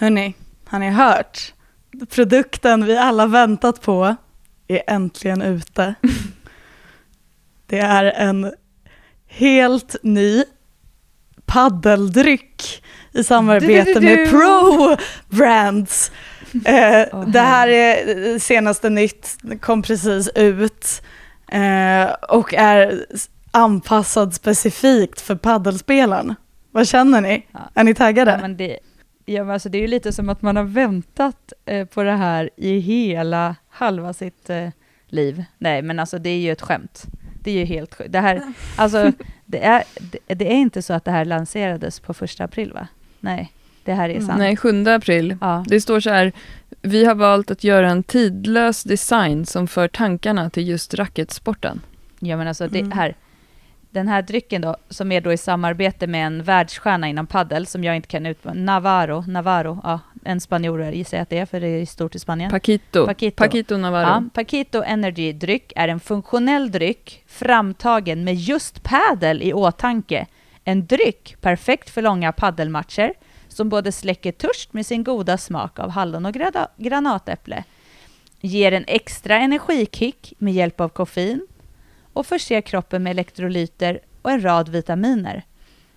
Hörni, har ni hört? Produkten vi alla väntat på är äntligen ute. Det är en helt ny paddeldryck i samarbete med Pro Brands. Eh, det här är senaste nytt, kom precis ut eh, och är anpassad specifikt för paddelspelaren. Vad känner ni? Ja. Är ni taggade? Ja, ja, men alltså det är ju lite som att man har väntat eh, på det här i hela halva sitt eh, liv. Nej, men alltså det är ju ett skämt. Det är ju helt sjukt. Det, här, alltså, det, är, det, det är inte så att det här lanserades på första april, va? Nej, det här är sant. Nej, 7 april. Ja. Det står så här, vi har valt att göra en tidlös design som för tankarna till just racketsporten. Ja, men alltså det Mm. här, den här drycken då, som är då i samarbete med en världsstjärna inom paddel som jag inte kan ut Navarro, Navarro, ja, en spanjor gissar jag att det är, för det är stort i Spanien. Paquito. Paquito. Paquito Navarro. Ja, Paquito Energy-dryck är en funktionell dryck framtagen med just padel i åtanke. En dryck perfekt för långa paddelmatcher som både släcker törst med sin goda smak av hallon och granatäpple, ger en extra energikick med hjälp av koffein och förser kroppen med elektrolyter och en rad vitaminer.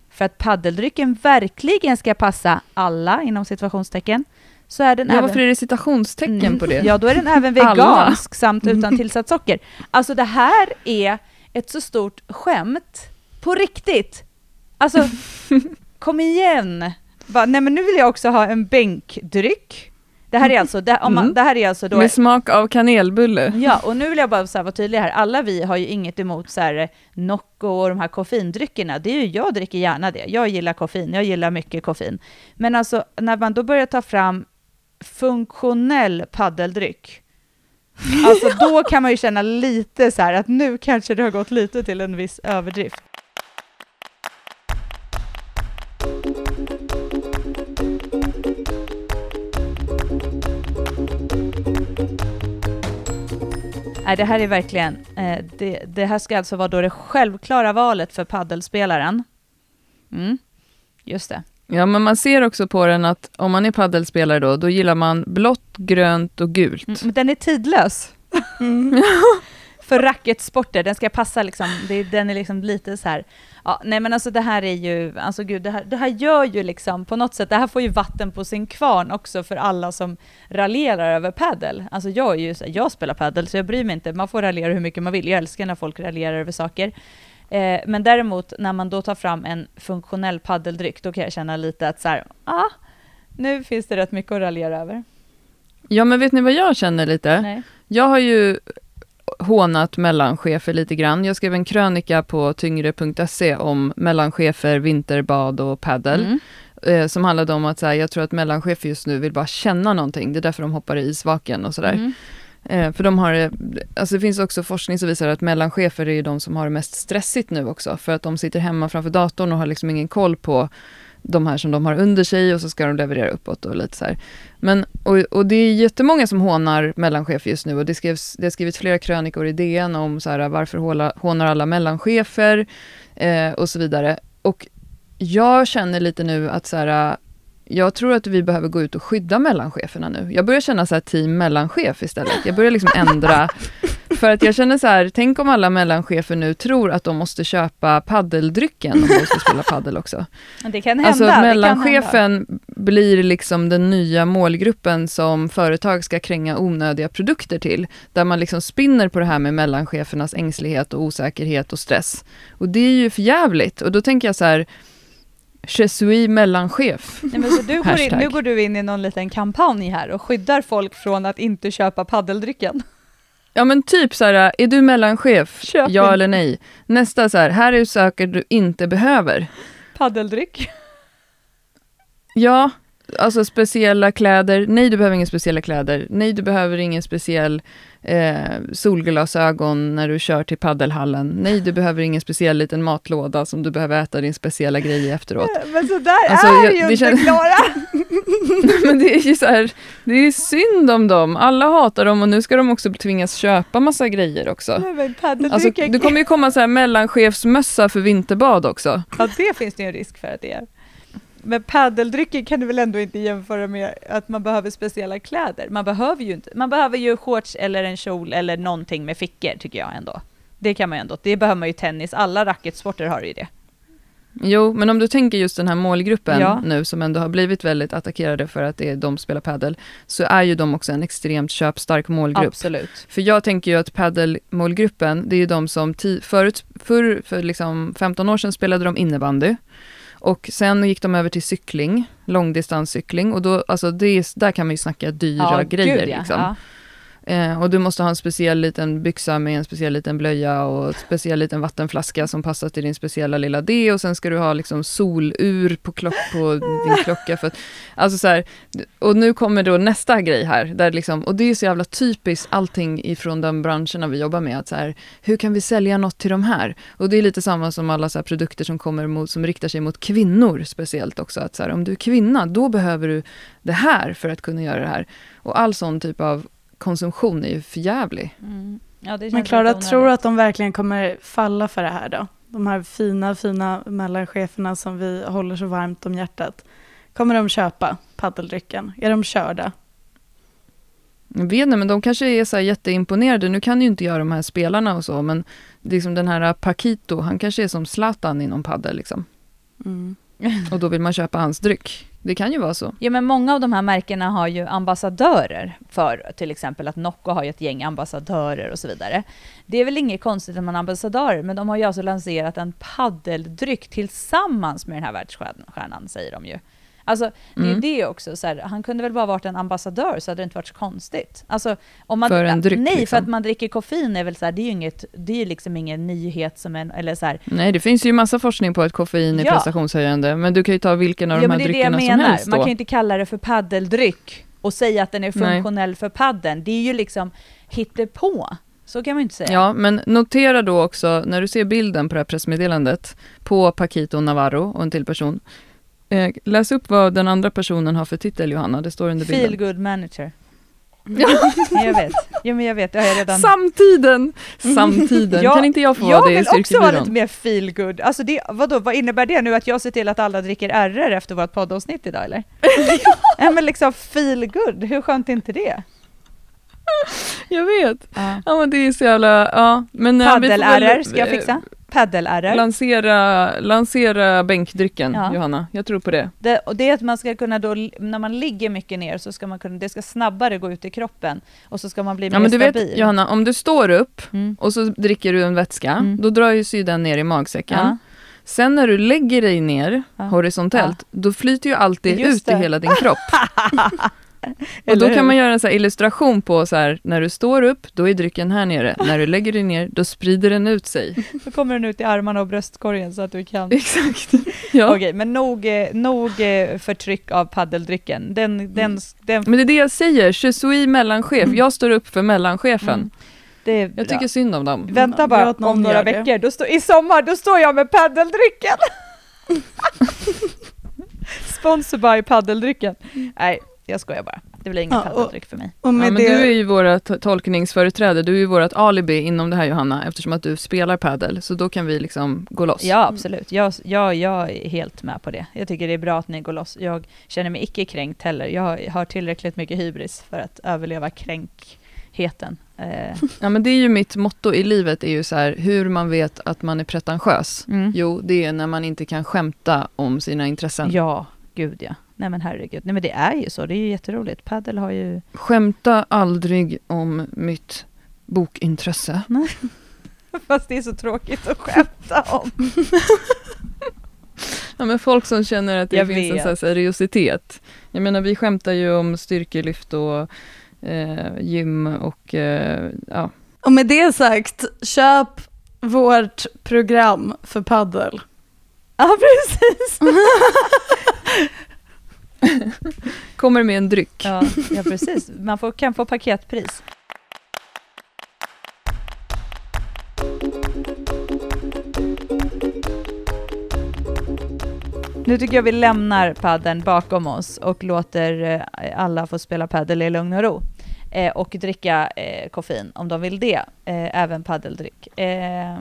För att paddeldrycken verkligen ska passa alla, inom situationstecken, så är den Ja, även... varför är det citationstecken Mm. på det? Ja, då är den även vegansk samt utan tillsatt socker. Alltså det här är ett så stort skämt. På riktigt! Alltså, kom igen! Bara, nej men nu vill jag också ha en bänkdryck. Det här är alltså, det, om man, Mm. det här är alltså då... Med smak av kanelbulle. Ja, och nu vill jag bara så här vara tydlig här. Alla vi har ju inget emot så här, eh, Nocco och de här koffeindryckerna. Det är ju, jag dricker gärna det. Jag gillar koffein, jag gillar mycket koffein. Men alltså, när man då börjar ta fram funktionell paddeldryck, alltså då kan man ju känna lite så här att nu kanske det har gått lite till en viss överdrift. Nej, det här är verkligen, eh, det, det här ska alltså vara då det självklara valet för paddelspelaren. Mm, just det. Ja, men man ser också på den att om man är paddelspelare då, då gillar man blått, grönt och gult. Mm, men den är tidlös. Mm. för racketsporter, den ska passa liksom, det, den är liksom lite så här, ja, nej men alltså det här är ju, alltså gud, det här, det här gör ju liksom på något sätt, det här får ju vatten på sin kvarn också för alla som raljerar över paddel. Alltså jag är ju, så jag spelar paddel så jag bryr mig inte, man får raljera hur mycket man vill, jag älskar när folk raljerar över saker. Eh, men däremot när man då tar fram en funktionell paddeldryck, då kan jag känna lite att så här, ah, nu finns det rätt mycket att raljera över. Ja, men vet ni vad jag känner lite? Nej. Jag har ju hånat mellanchefer lite grann. Jag skrev en krönika på tyngre.se om mellanchefer, vinterbad och paddel. Mm. Eh, som handlade om att så här, jag tror att mellanchefer just nu vill bara känna någonting. Det är därför de hoppar i isvaken och sådär. Mm. Eh, för de har, alltså det finns också forskning som visar att mellanchefer är ju de som har det mest stressigt nu också. För att de sitter hemma framför datorn och har liksom ingen koll på de här som de har under sig och så ska de leverera uppåt och lite så här. Men, och, och det är jättemånga som hånar mellanchefer just nu och det, skrevs, det har skrivits flera krönikor i DN om så här, varför håla, hånar alla mellanchefer eh, och så vidare. Och jag känner lite nu att så här, jag tror att vi behöver gå ut och skydda mellancheferna nu. Jag börjar känna så här team mellanchef istället. Jag börjar liksom ändra. För att jag känner så här, tänk om alla mellanchefer nu tror att de måste köpa paddeldrycken om de ska spela paddel också. Det kan hända. Alltså kan hända. mellanchefen blir liksom den nya målgruppen som företag ska kränga onödiga produkter till. Där man liksom spinner på det här med mellanchefernas ängslighet och osäkerhet och stress. Och det är ju för jävligt. Och då tänker jag så här, Je suis mellanchef. Nej, men så du går in, nu går du in i någon liten kampanj här och skyddar folk från att inte köpa paddeldrycken. Ja men typ så här, är du mellanchef? Köp ja inte. eller nej? Nästa så här, här är saker du inte behöver. Paddeldryck. Ja, alltså speciella kläder. Nej, du behöver inga speciella kläder. Nej, du behöver ingen speciell eh, solglasögon när du kör till paddelhallen. Nej, du behöver ingen speciell liten matlåda som du behöver äta din speciella grej efteråt. Men så där Alltså, är jag- ju det inte känns- Klara! Men det är ju så här, det är synd om dem. Alla hatar dem och nu ska de också tvingas köpa massa grejer också. Nej, men Alltså, det kommer ju komma så här mellanchefsmössa för vinterbad också. Ja, det finns det ju en risk för att det är. Men paddeldrycken kan du väl ändå inte jämföra med att man behöver speciella kläder? Man behöver ju inte, man behöver ju shorts eller en kjol eller någonting med fickor tycker jag ändå. Det kan man ju ändå, det behöver man ju tennis, alla racketsporter har ju det. Jo, men om du tänker just den här målgruppen Ja. nu som ändå har blivit väldigt attackerade för att det är de som spelar padel, så är ju de också en extremt köpstark målgrupp. Absolut. För jag tänker ju att padelmålgruppen, det är ju de som förut, för, för liksom 15 år sedan spelade de innebandy. Och sen gick de över till cykling, långdistanscykling och då, alltså det är, där kan man ju snacka dyra grejer. gud, ja. liksom. Ja. Eh, och du måste ha en speciell liten byxa med en speciell liten blöja och speciell liten vattenflaska som passar till din speciella lilla det och sen ska du ha liksom solur på, klock, på din klocka. För att, alltså så här, och nu kommer då nästa grej här, där liksom, och det är så jävla typiskt allting ifrån de branscherna vi jobbar med, att så här, hur kan vi sälja något till de här? Och det är lite samma som alla så produkter som kommer mot, som riktar sig mot kvinnor speciellt också, att så här, om du är kvinna, då behöver du det här för att kunna göra det här. Och all sån typ av konsumtion är ju förjävlig. Mm. Ja, det Men Klara, tror du att de verkligen kommer falla för det här då? De här fina, fina mellancheferna som vi håller så varmt om hjärtat. Kommer de köpa paddeldrycken? Är de körda? Jag vet inte, men de kanske är så här jätteimponerade. Nu kan ju inte jag de här spelarna och så, men liksom den här Paquito, han kanske är som Zlatan inom padel liksom. Mm. Och då vill man köpa hans dryck. Det kan ju vara så. Ja, men många av de här märkena har ju ambassadörer för till exempel att Nocco har ju ett gäng ambassadörer och så vidare. Det är väl inget konstigt att man har ambassadörer, men de har ju alltså lanserat en paddeldryck tillsammans med den här världsstjärnan, säger de ju. Alltså, det är Mm. det också, så här, han kunde väl bara varit en ambassadör så hade det inte varit så konstigt. Alltså, om man, För en dryck, Nej, liksom. för att man dricker koffein är väl så här, det är ju inget, det är liksom ingen nyhet som en, eller så här, Nej, det finns ju massa forskning på att koffein är Ja. prestationshöjande, men du kan ju ta vilken av Ja, de här är dryckerna som helst Man då. kan ju inte kalla det för paddeldryck och säga att den är Nej. funktionell för paddeln. Det är ju liksom hittepå. Så kan man inte säga. Ja, men notera då också, när du ser bilden på det här pressmeddelandet, på Paquito Navarro och en till person, eh, läs upp vad den andra personen har för titel, Johanna, det står under bilden. Feel good manager. Ja. Ja, jag vet. Jo, men jag vet. Jag redan... Samtiden! Samtiden. Ja, kan inte jag få jag vara det i vill också vara lite mer feel good. Alltså det, vadå, vad innebär det nu? Att jag ser till att alla dricker RR efter vårt poddavsnitt idag eller? ja men liksom feel good, hur skönt är inte det? Jag vet. Ja. Ja men det är så jävla, ja. Men, eh, Paddel-RR ska jag eh, fixa. Paddel-RR. Lansera, lansera bänkdrycken, Ja. Johanna. Jag tror på det. Det, och det är att man ska kunna då, när man ligger mycket ner så ska man kunna, det ska snabbare gå ut i kroppen och så ska man bli Ja mer men du stabil. vet Johanna, om du står upp Mm. och så dricker du en vätska, Mm. då drar ju sig den ner i magsäcken. Ja. Sen när du lägger dig ner Ja. horisontellt, då flyter ju alltid Just ut i det. hela din kropp. och då kan man göra en så här illustration på så här, när du står upp, då är drycken här nere. När du lägger dig ner, då sprider den ut sig. Då kommer den ut i armarna och bröstkorgen så att du kan... Exakt. Ja. Okej, men nog, eh, nog eh, förtryck av paddeldrycken. Den, den, den, Men det är det jag säger, je suis mellanchef. Jag står upp för mellanchefen. Mm. det är bra. Jag tycker synd om dem. Vänta bara, om några det. veckor, då står, i sommar, då står jag med paddeldrycken! Sponsor by paddeldrycken. Nej, jag skojar bara. Det blir ingen Ja, paddeldryck för mig. Och med Ja, men det, du är ju vårt tolkningsföreträde, du är ju vårt alibi inom det här Johanna, eftersom att du spelar padel, så då kan vi liksom gå loss. Ja, absolut. Jag, jag, jag är helt med på det. Jag tycker det är bra att ni går loss. Jag känner mig icke kränkt heller. Jag har tillräckligt mycket hybris för att överleva kränkheten. Eh, Ja, men det är ju mitt motto i livet, är ju så här, hur man vet att man är pretentiös. mm. Jo, det är när man inte kan skämta om sina intressen. Ja, gud ja. Nej men herregud. Nej men det är ju så. Det är ju jätteroligt. Paddel har ju... Skämta aldrig om mitt bokintresse. Fast det är så tråkigt att skämta om. Ja, men folk som känner att det Jag finns en vet. så här seriositet. Jag menar, vi skämtar ju om styrkelyft och eh, gym och eh, ja. och med det sagt, köp vårt program för paddel. Ja, precis. Kommer med en dryck. Ja, ja precis. Man får, kan få paketpris. Nu tycker jag vi lämnar padden bakom oss och låter eh, alla få spela padel i lugn och ro. Eh, och dricka eh, koffein om de vill det, eh, även paddeldryck. Eh,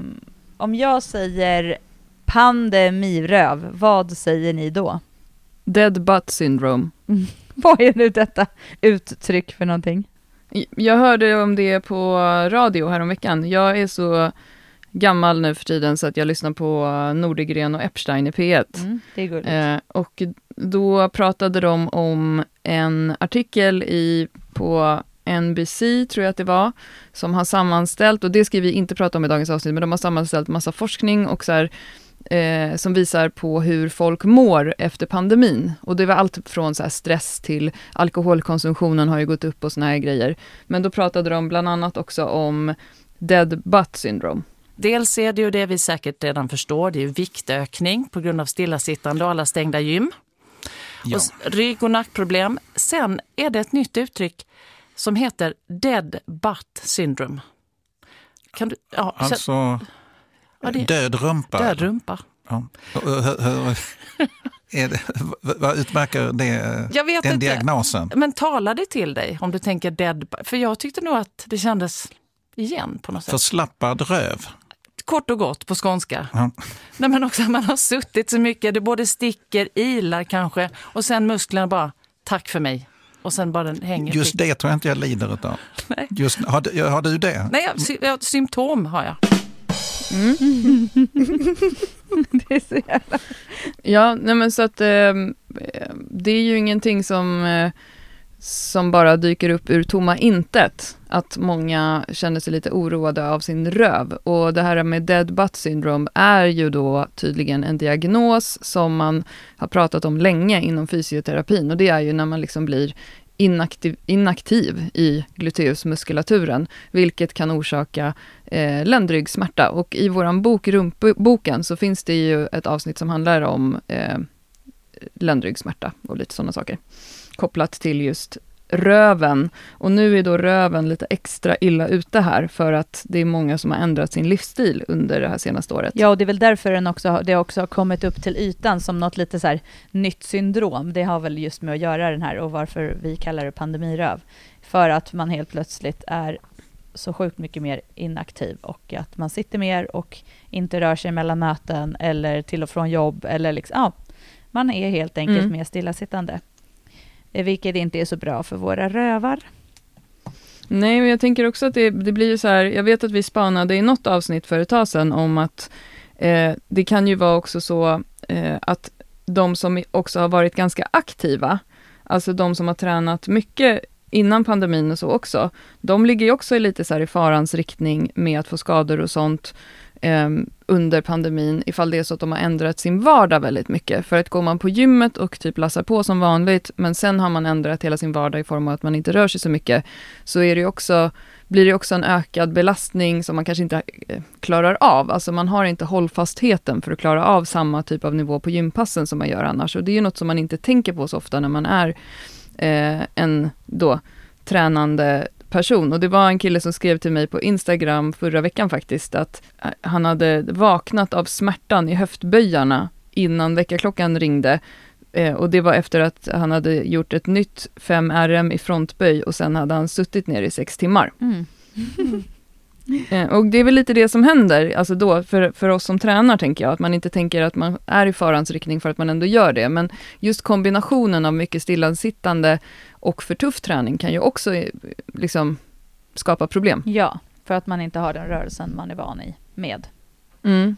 om jag säger pandemiröv, vad säger ni då? Dead butt syndrome. Vad är nu detta uttryck för någonting? Jag hörde om det på radio häromveckan. Jag är så gammal nu för tiden så att jag lyssnar på Nordegren och Epstein i P1. Mm, det är gulligt. Eh, och då pratade de om en artikel i, på NBC, tror jag att det var, som har sammanställt, och det ska vi inte prata om i dagens avsnitt, men de har sammanställt massa forskning och så här, eh, som visar på hur folk mår efter pandemin. Och det var allt från så stress till alkoholkonsumtionen har ju gått upp och såna här grejer. Men då pratade de bland annat också om dead butt syndrome. Dels är det ju det vi säkert redan förstår, det är ju viktökning på grund av stillasittande och alla stängda gym. Ja. Och rygg och nackproblem. Sen är det ett nytt uttryck som heter dead butt syndrome. Kan du, ja, alltså ja, det, död rumpa? Död rumpa. Ja. det, vad utmärker det, jag den inte. diagnosen? Men talar det till dig om du tänker dead? För jag tyckte nog att det kändes igen på något sätt. Förslappad röv? Kort och gott på skånska. Ja. Nej, men också man har suttit så mycket, det både sticker, ilar kanske och sen musklerna bara, tack för mig. Och sen bara den hänger. Just det tror jag inte jag lider av. Nej. Just, har, har du det? Nej, jag, symptom har jag. Mm. det är så jävla... Ja, nej men så att eh, det är ju ingenting som eh, som bara dyker upp ur tomma intet. Att många känner sig lite oroade av sin röv. Och det här med dead butt syndrome är ju då tydligen en diagnos som man har pratat om länge inom fysioterapin. Och det är ju när man liksom blir inaktiv, inaktiv i gluteusmuskulaturen, vilket kan orsaka eh, ländryggsmärta. Och i vår bok, Rumpboken, så finns det ju ett avsnitt som handlar om eh, ländryggsmärta och lite sådana saker kopplat till just röven. Och nu är då röven lite extra illa ute här för att det är många som har ändrat sin livsstil under det här senaste året. Ja, och det är väl därför den också, det också har kommit upp till ytan som något lite så nytt syndrom. Det har väl just med att göra den här och varför vi kallar det pandemiröv. För att man helt plötsligt är så sjukt mycket mer inaktiv och att man sitter mer och inte rör sig mellan möten eller till och från jobb eller liksom, ja, man är helt enkelt mm. mer stillasittande. Eh, vilket inte är så bra för våra rövar. Nej, men jag tänker också att det, det blir ju så här, jag vet att vi spanade i något avsnitt för ett tag sedan om att eh, det kan ju vara också så eh, att de som också har varit ganska aktiva, alltså de som har tränat mycket innan pandemin och så också, de ligger ju också lite så här i farans riktning med att få skador och sånt eh, under pandemin, ifall det är så att de har ändrat sin vardag väldigt mycket. För att går man på gymmet och typ lassar på som vanligt, men sen har man ändrat hela sin vardag i form av att man inte rör sig så mycket, så är det också, blir det också en ökad belastning som man kanske inte eh, klarar av. Alltså man har inte hållfastheten för att klara av samma typ av nivå på gympassen som man gör annars. Och det är ju något som man inte tänker på så ofta när man är eh, en då tränande person. Och det var en kille som skrev till mig på Instagram förra veckan faktiskt, att eh, han hade vaknat av smärtan i höftböjarna innan väckarklockan ringde. Eh, och det var efter att han hade gjort ett nytt 5RM i frontböj och sen hade han suttit ner i sex timmar. Mm. Mm. Eh, och det är väl lite det som händer, alltså då, för, för oss som tränar tänker jag, att man inte tänker att man är i farans riktning för att man ändå gör det. Men just kombinationen av mycket stillasittande och för tuff träning kan ju också eh, liksom skapa problem. Ja, för att man inte har den rörelsen man är van i med. Mm.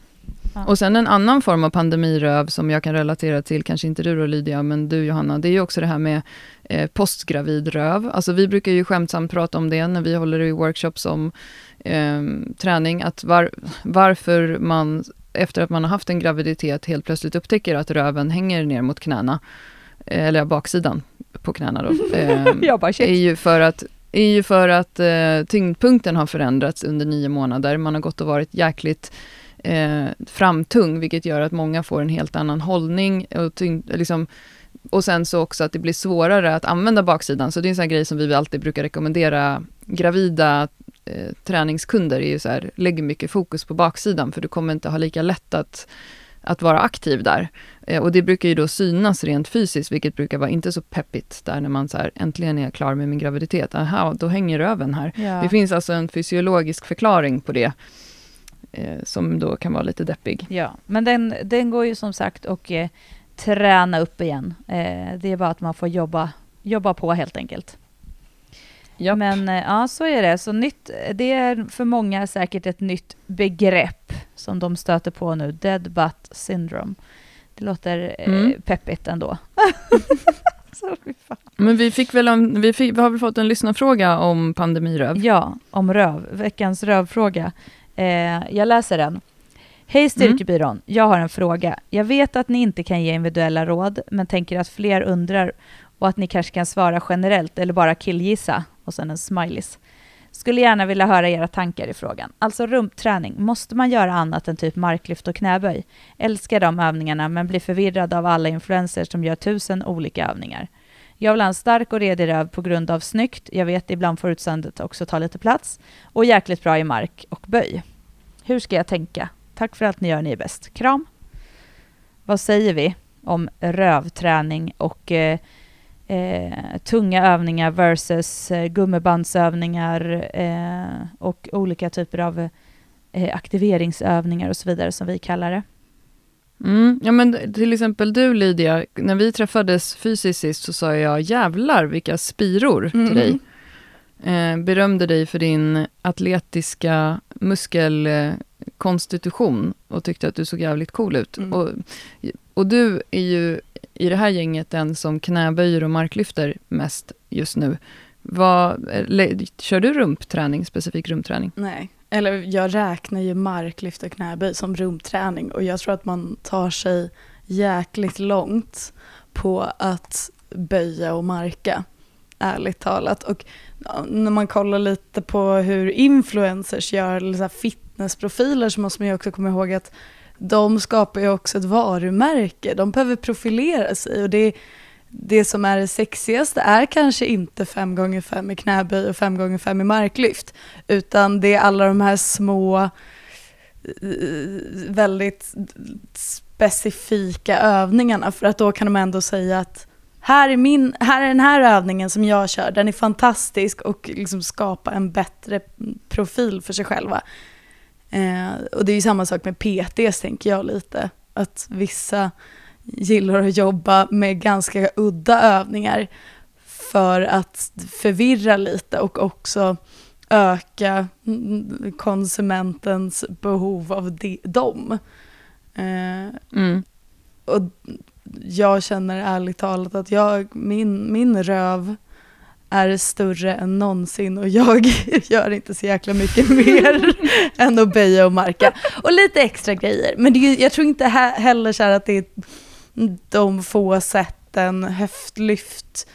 Ja. Och sen en annan form av pandemiröv som jag kan relatera till, kanske inte du då Lydia, men du Johanna, det är ju också det här med eh, postgravidröv. Alltså vi brukar ju skämtsamt prata om det när vi håller i workshops om eh, träning, att var, varför man efter att man har haft en graviditet helt plötsligt upptäcker att röven hänger ner mot knäna, eh, eller baksidan på knäna då, eh, bara, är ju för att är ju för att eh, tyngdpunkten har förändrats under nio månader. Man har gått och varit jäkligt eh, framtung, vilket gör att många får en helt annan hållning och tyngd, liksom, och sen så också att det blir svårare att använda baksidan. Så det är en sån grej som vi alltid brukar rekommendera gravida eh, träningskunder, är ju så här, lägg mycket fokus på baksidan, för du kommer inte ha lika lätt att att vara aktiv där. Eh, och det brukar ju då synas rent fysiskt, vilket brukar vara inte så peppigt där när man så här, äntligen är jag klar med min graviditet. Aha, då hänger röven här. Ja. Det finns alltså en fysiologisk förklaring på det, eh, som då kan vara lite deppig. Ja, men den, den går ju som sagt och eh, träna upp igen. Eh, det är bara att man får jobba, jobba på helt enkelt. Japp. Men eh, ja, så är det. Så nytt, det är för många säkert ett nytt begrepp som de stöter på nu, dead butt syndrome. Det låter eh, mm. peppigt ändå. Men vi fick väl en, vi, fick, vi har väl fått en lyssnarfråga om pandemiröv? Ja, om röv. Veckans rövfråga. Eh, jag läser den. Hej Styrkebyrån, mm. jag har en fråga. Jag vet att ni inte kan ge individuella råd, men tänker att fler undrar och att ni kanske kan svara generellt eller bara killgissa och sen en smileys. Skulle gärna vilja höra era tankar i frågan. Alltså rumpträning, måste man göra annat än typ marklyft och knäböj? Älskar de övningarna men blir förvirrad av alla influencers som gör tusen olika övningar. Jag vill ha en stark och redig röv på grund av snyggt, jag vet ibland får utseendet också ta lite plats, och jäkligt bra i mark och böj. Hur ska jag tänka? Tack för allt ni gör, ni är bäst. Kram! Vad säger vi om rövträning och eh, eh, tunga övningar versus eh, gummibandsövningar eh, och olika typer av eh, aktiveringsövningar och så vidare som vi kallar det. Mm, ja men till exempel du Lydia, när vi träffades fysiskt sist så sa jag jävlar vilka spiror till mm. dig. Eh, berömde dig för din atletiska muskelkonstitution och tyckte att du såg jävligt cool ut. Mm. Och, och du är ju i det här gänget den som knäböjer och marklyfter mest just nu. Vad, kör du rumpträning, specifik rumpträning? Nej, eller jag räknar ju marklyft och knäböj som rumpträning och jag tror att man tar sig jäkligt långt på att böja och marka, ärligt talat. Och när man kollar lite på hur influencers gör, eller så fitnessprofiler, så måste man ju också komma ihåg att de skapar ju också ett varumärke. De behöver profilera sig och det, det som är det sexigaste är kanske inte 5 x 5 i knäböj och 5 x 5 i marklyft, utan det är alla de här små, eh, väldigt specifika övningarna. För att då kan de ändå säga att här är, min, här är den här övningen som jag kör, den är fantastisk och liksom skapa en bättre profil för sig själva. Eh, och det är ju samma sak med PTs tänker jag lite, att vissa gillar att jobba med ganska udda övningar för att förvirra lite och också öka konsumentens behov av de, dem. Eh, mm. Och jag känner ärligt talat att jag, min, min röv är större än någonsin och jag gör inte så jäkla mycket mer än att böja och marka. Och lite extra grejer. Men det jag tror inte heller så att det är de få sätten höftlyft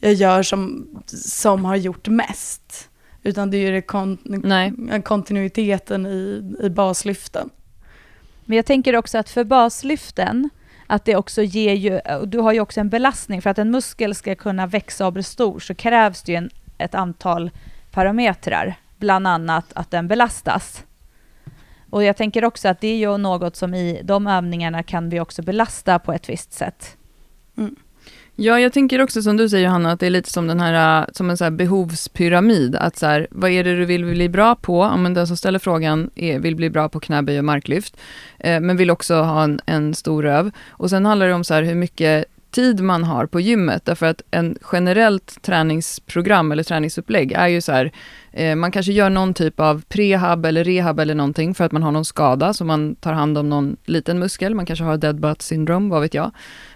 jag gör som, som har gjort mest. Utan det är ju kon, kontinuiteten i, i baslyften. Men jag tänker också att för baslyften att det också ger ju, du har ju också en belastning, för att en muskel ska kunna växa och bli stor så krävs det ju en, ett antal parametrar, bland annat att den belastas. Och jag tänker också att det är ju något som i de övningarna kan vi också belasta på ett visst sätt. Mm. Ja, jag tänker också som du säger Johanna, att det är lite som den här, äh, som en så här behovspyramid. Att så här, vad är det du vill bli bra på? Ja, men den som ställer frågan är, vill bli bra på knäböj och marklyft, eh, men vill också ha en, en stor röv. Och sen handlar det om så här, hur mycket tid man har på gymmet. Därför att en generellt träningsprogram eller träningsupplägg är ju så här, eh, man kanske gör någon typ av prehab eller rehab eller någonting för att man har någon skada, så man tar hand om någon liten muskel, man kanske har dead butt syndrome, vad vet jag.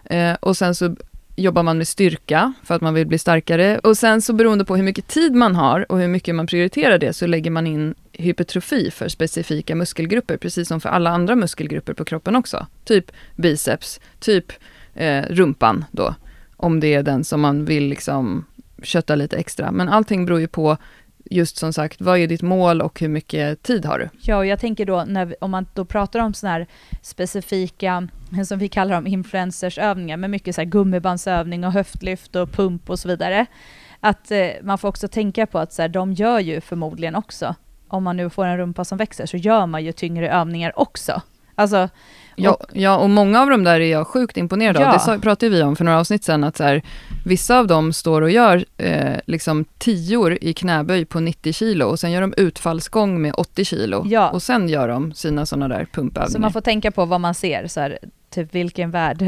Eh, och sen så jobbar man med styrka för att man vill bli starkare. Och sen så beroende på hur mycket tid man har och hur mycket man prioriterar det så lägger man in hypertrofi för specifika muskelgrupper, precis som för alla andra muskelgrupper på kroppen också. Typ biceps, typ eh, rumpan då, om det är den som man vill liksom kötta lite extra. Men allting beror ju på just som sagt, vad är ditt mål och hur mycket tid har du? Ja, och jag tänker då, när, om man då pratar om sådana här specifika, som vi kallar dem, influencersövningar, med mycket så här gummibandsövning och höftlyft och pump och så vidare, att eh, man får också tänka på att så här, de gör ju förmodligen också, om man nu får en rumpa som växer, så gör man ju tyngre övningar också. Alltså, Ja, ja, och många av dem där är jag sjukt imponerad ja. av. Det pratade vi om för några avsnitt sedan, att så här, vissa av dem står och gör eh, liksom tior i knäböj på 90 kilo och sen gör de utfallsgång med 80 kilo. Ja. Och sen gör de sina sådana där pumpövningar. Så man får tänka på vad man ser. Så här, typ vilken värld,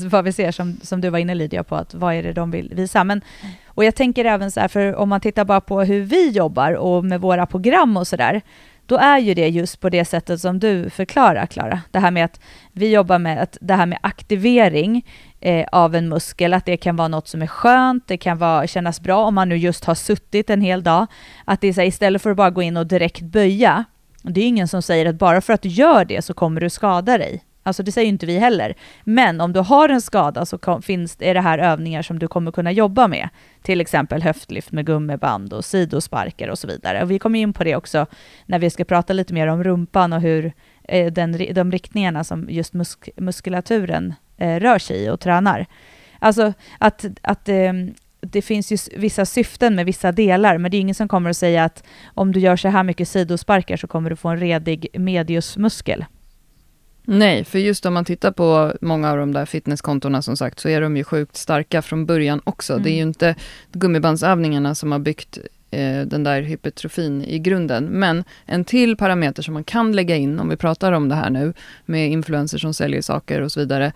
vad vi ser som, som du var inne Lydia på, att vad är det de vill visa. Men, och jag tänker även så här, för om man tittar bara på hur vi jobbar och med våra program och sådär, då är ju det just på det sättet som du förklarar, Klara. Det här med att vi jobbar med att det här med aktivering eh, av en muskel, att det kan vara något som är skönt, det kan vara, kännas bra om man nu just har suttit en hel dag. Att det är så här, istället för att bara gå in och direkt böja, det är ingen som säger att bara för att du gör det så kommer du skada dig. Alltså det säger inte vi heller. Men om du har en skada så kom, finns, är det här övningar som du kommer kunna jobba med. Till exempel höftlyft med gummiband och sidosparkar och så vidare. Och vi kommer in på det också när vi ska prata lite mer om rumpan och hur eh, den, de riktningarna som just musk, muskulaturen eh, rör sig i och tränar. Alltså att, att eh, det finns ju vissa syften med vissa delar, men det är ingen som kommer att säga att om du gör så här mycket sidosparkar så kommer du få en redig mediusmuskel. Nej, för just om man tittar på många av de där fitnesskontona som sagt, så är de ju sjukt starka från början också. Mm. Det är ju mm. inte gummibandsövningarna som har byggt eh, den där hypertrofin i grunden. Men en till parameter som man kan lägga in, om vi pratar om det här nu, med influencers som säljer saker och så vidare,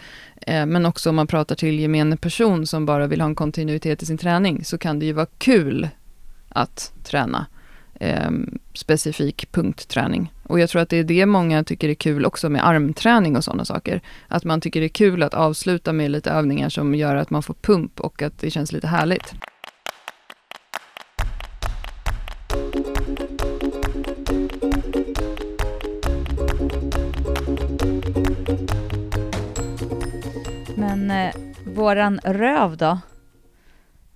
eh, men också om man pratar till gemene person som bara vill ha en kontinuitet i sin träning, så kan det ju vara kul att träna eh, specifik punktträning. Och jag tror att det är det många tycker är kul också med armträning och sådana saker. Att man tycker det är kul att avsluta med lite övningar som gör att man får pump och att det känns lite härligt. Men eh, våran röv då?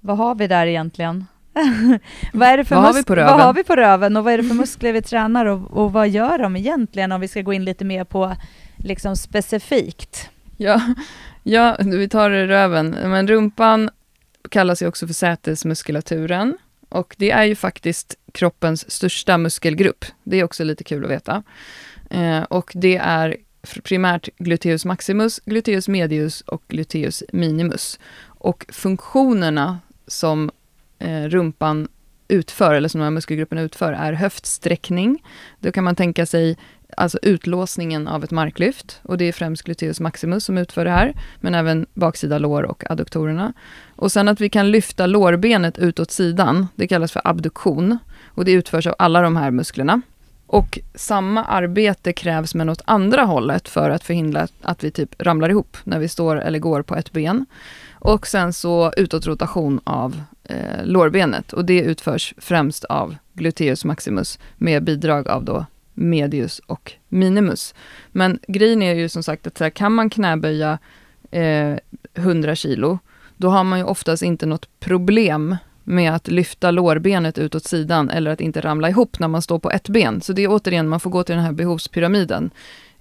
Vad har vi där egentligen? vad, är det för vad, har vi på röven? vad har vi på röven och vad är det för muskler vi tränar och, och vad gör de egentligen om vi ska gå in lite mer på liksom specifikt? Ja, ja vi tar röven. Men rumpan kallas ju också för sätesmuskulaturen och det är ju faktiskt kroppens största muskelgrupp. Det är också lite kul att veta. Eh, och det är primärt gluteus maximus, gluteus medius och gluteus minimus. Och funktionerna som Eh, rumpan utför, eller som de här muskelgrupperna utför, är höftsträckning. Då kan man tänka sig alltså utlåsningen av ett marklyft och det är främst gluteus maximus som utför det här, men även baksida lår och adduktorerna. Och sen att vi kan lyfta lårbenet utåt sidan, det kallas för abduktion och det utförs av alla de här musklerna. Och samma arbete krävs men åt andra hållet för att förhindra att vi typ ramlar ihop när vi står eller går på ett ben. Och sen så utåtrotation av eh, lårbenet och det utförs främst av gluteus maximus med bidrag av då medius och minimus. Men grejen är ju som sagt att så här, kan man knäböja eh, 100 kilo, då har man ju oftast inte något problem med att lyfta lårbenet utåt sidan eller att inte ramla ihop när man står på ett ben. Så det är återigen, man får gå till den här behovspyramiden.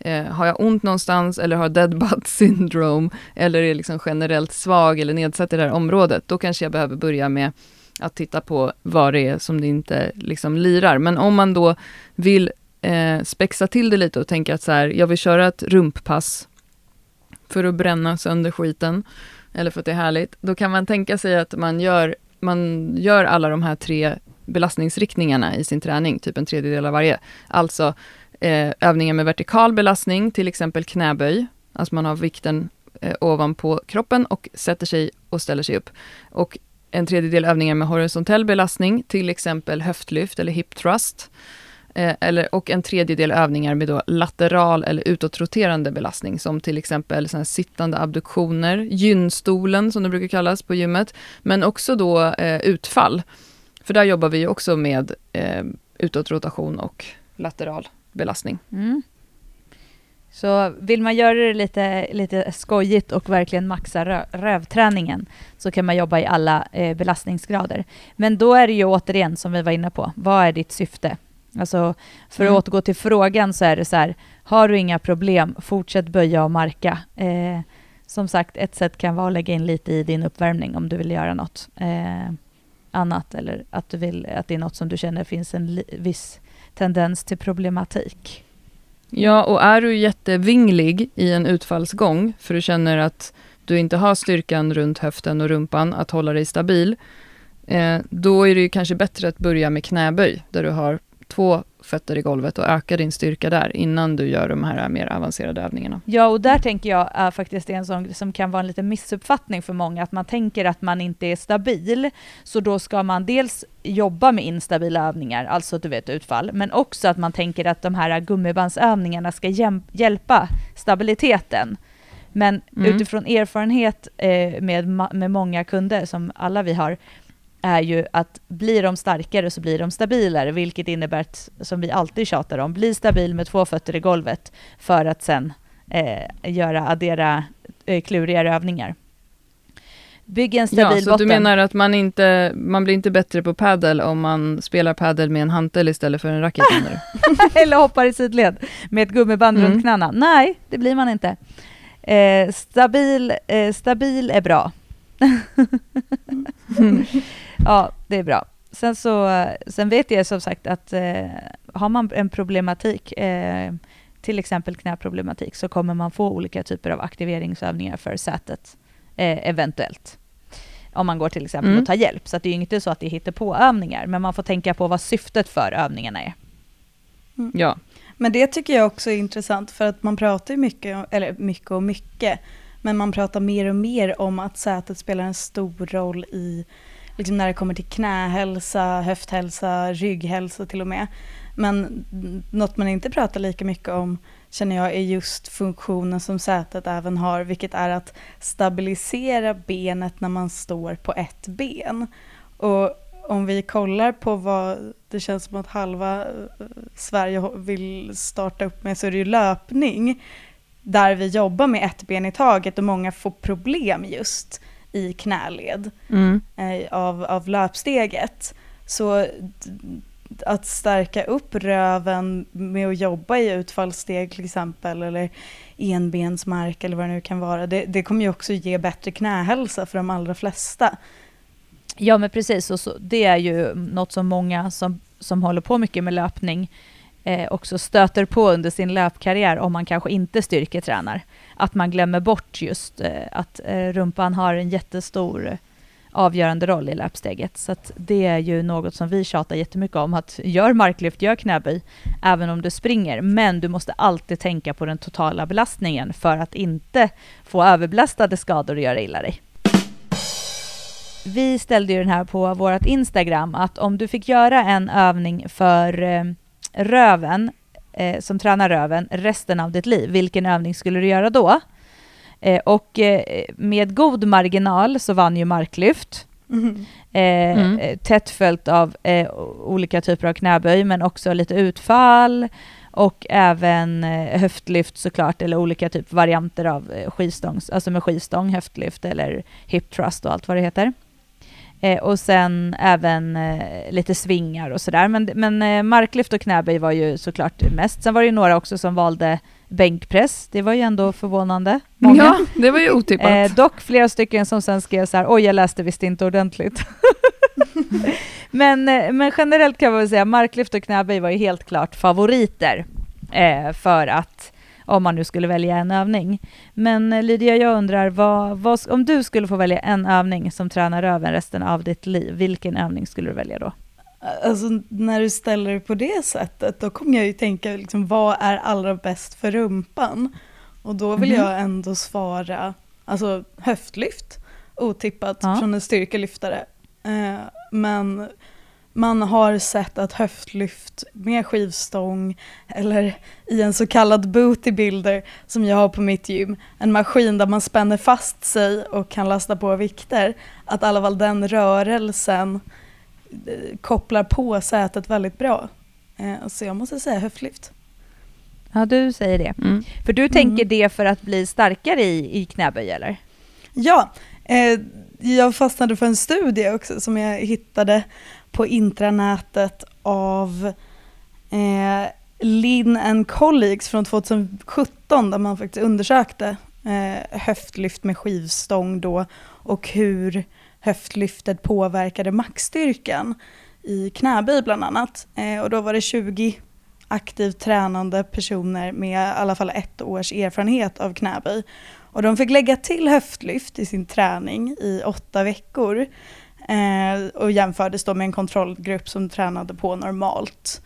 Eh, har jag ont någonstans eller har dead butt syndrome eller är liksom generellt svag eller nedsatt i det här området, då kanske jag behöver börja med att titta på vad det är som det inte liksom lirar. Men om man då vill eh, spexa till det lite och tänka att så här, jag vill köra ett rumppass för att bränna sönder skiten, eller för att det är härligt, då kan man tänka sig att man gör, man gör alla de här tre belastningsriktningarna i sin träning, typ en tredjedel av varje. Alltså eh, övningar med vertikal belastning, till exempel knäböj, alltså man har vikten eh, ovanpå kroppen och sätter sig och ställer sig upp. Och en tredjedel övningar med horisontell belastning, till exempel höftlyft eller hip thrust. Eh, eller, och en tredjedel övningar med då lateral eller utåtroterande belastning, som till exempel såna sittande abduktioner, gynstolen som det brukar kallas på gymmet, men också då eh, utfall. För där jobbar vi också med eh, utåtrotation och lateral belastning. Mm. Så vill man göra det lite, lite skojigt och verkligen maxa rö rövträningen så kan man jobba i alla eh, belastningsgrader. Men då är det ju återigen, som vi var inne på, vad är ditt syfte? Alltså, för mm. att återgå till frågan så är det så här, har du inga problem, fortsätt böja och marka. Eh, som sagt, ett sätt kan vara att lägga in lite i din uppvärmning om du vill göra något eh, annat eller att, du vill, att det är något som du känner finns en viss tendens till problematik. Ja, och är du jättevinglig i en utfallsgång, för du känner att du inte har styrkan runt höften och rumpan att hålla dig stabil, eh, då är det ju kanske bättre att börja med knäböj, där du har två fötter i golvet och öka din styrka där innan du gör de här mer avancerade övningarna. Ja, och där tänker jag är faktiskt en sån som kan vara en liten missuppfattning för många, att man tänker att man inte är stabil, så då ska man dels jobba med instabila övningar, alltså du vet utfall, men också att man tänker att de här gummibandsövningarna ska hjälpa stabiliteten. Men mm. utifrån erfarenhet eh, med, med många kunder, som alla vi har, är ju att blir de starkare så blir de stabilare, vilket innebär att, som vi alltid tjatar om, bli stabil med två fötter i golvet för att sen eh, göra, addera eh, klurigare övningar. Bygg en stabil ja, så botten. du menar att man inte, man blir inte bättre på paddel om man spelar paddel med en hantel istället för en racket? Eller hoppar i sidled med ett gummiband mm. runt knäna? Nej, det blir man inte. Eh, stabil, eh, stabil är bra. ja, det är bra. Sen, så, sen vet jag som sagt att eh, har man en problematik, eh, till exempel knäproblematik, så kommer man få olika typer av aktiveringsövningar för sätet, eh, eventuellt. Om man går till exempel mm. och tar hjälp. Så det är inte så att det hittar på övningar, men man får tänka på vad syftet för övningarna är. Mm. Ja. Men det tycker jag också är intressant, för att man pratar ju mycket, eller mycket och mycket, men man pratar mer och mer om att sätet spelar en stor roll i liksom när det kommer till knähälsa, höfthälsa, rygghälsa till och med. Men något man inte pratar lika mycket om känner jag är just funktionen som sätet även har, vilket är att stabilisera benet när man står på ett ben. Och om vi kollar på vad det känns som att halva eh, Sverige vill starta upp med så är det ju löpning där vi jobbar med ett ben i taget och många får problem just i knäled mm. eh, av, av löpsteget. Så att stärka upp röven med att jobba i utfallssteg till exempel eller enbensmark eller vad det nu kan vara, det, det kommer ju också ge bättre knähälsa för de allra flesta. Ja men precis, och så, det är ju något som många som, som håller på mycket med löpning eh, också stöter på under sin löpkarriär om man kanske inte styrketränar. Att man glömmer bort just eh, att eh, rumpan har en jättestor eh, avgörande roll i löpsteget. Så det är ju något som vi tjatar jättemycket om, att gör marklyft, gör knäböj, även om du springer. Men du måste alltid tänka på den totala belastningen för att inte få överbelastade skador och göra illa dig. Vi ställde ju den här på vårt Instagram, att om du fick göra en övning för eh, röven, eh, som tränar röven, resten av ditt liv, vilken övning skulle du göra då? Eh, och eh, med god marginal så vann ju marklyft. Mm. Mm. Tätt följt av olika typer av knäböj, men också lite utfall och även höftlyft såklart, eller olika typ varianter av skivstångs, alltså med skivstång, höftlyft eller hip thrust och allt vad det heter. Eh, och sen även eh, lite svingar och sådär. Men, men eh, marklyft och knäböj var ju såklart mest. Sen var det ju några också som valde bänkpress. Det var ju ändå förvånande. Många. Ja, det var ju otippat. Eh, dock flera stycken som sen skrev så här, oj jag läste visst inte ordentligt. men, eh, men generellt kan man väl säga, marklyft och knäböj var ju helt klart favoriter eh, för att om man nu skulle välja en övning. Men eh, Lydia, jag undrar, vad, vad, om du skulle få välja en övning som tränar röven resten av ditt liv, vilken övning skulle du välja då? Alltså när du ställer det på det sättet, då kommer jag ju tänka, liksom, vad är allra bäst för rumpan? Och då vill mm. jag ändå svara, alltså höftlyft, otippat ja. från en styrkelyftare. Eh, men man har sett att höftlyft med skivstång eller i en så kallad bootybuilder som jag har på mitt gym, en maskin där man spänner fast sig och kan lasta på vikter, att i alla fall den rörelsen eh, kopplar på sätet väldigt bra. Eh, så jag måste säga höftlyft. Ja, du säger det. Mm. För du tänker mm. det för att bli starkare i, i knäböj, eller? Ja, eh, jag fastnade för en studie också som jag hittade på intranätet av eh, Linn and Colleagues från 2017 där man faktiskt undersökte eh, höftlyft med skivstång då och hur höftlyftet påverkade maxstyrkan i knäböj bland annat. Eh, och då var det 20 aktivt tränande personer med i alla fall ett års erfarenhet av knäböj. Och de fick lägga till höftlyft i sin träning i åtta veckor. Eh, och jämfördes då med en kontrollgrupp som tränade på normalt.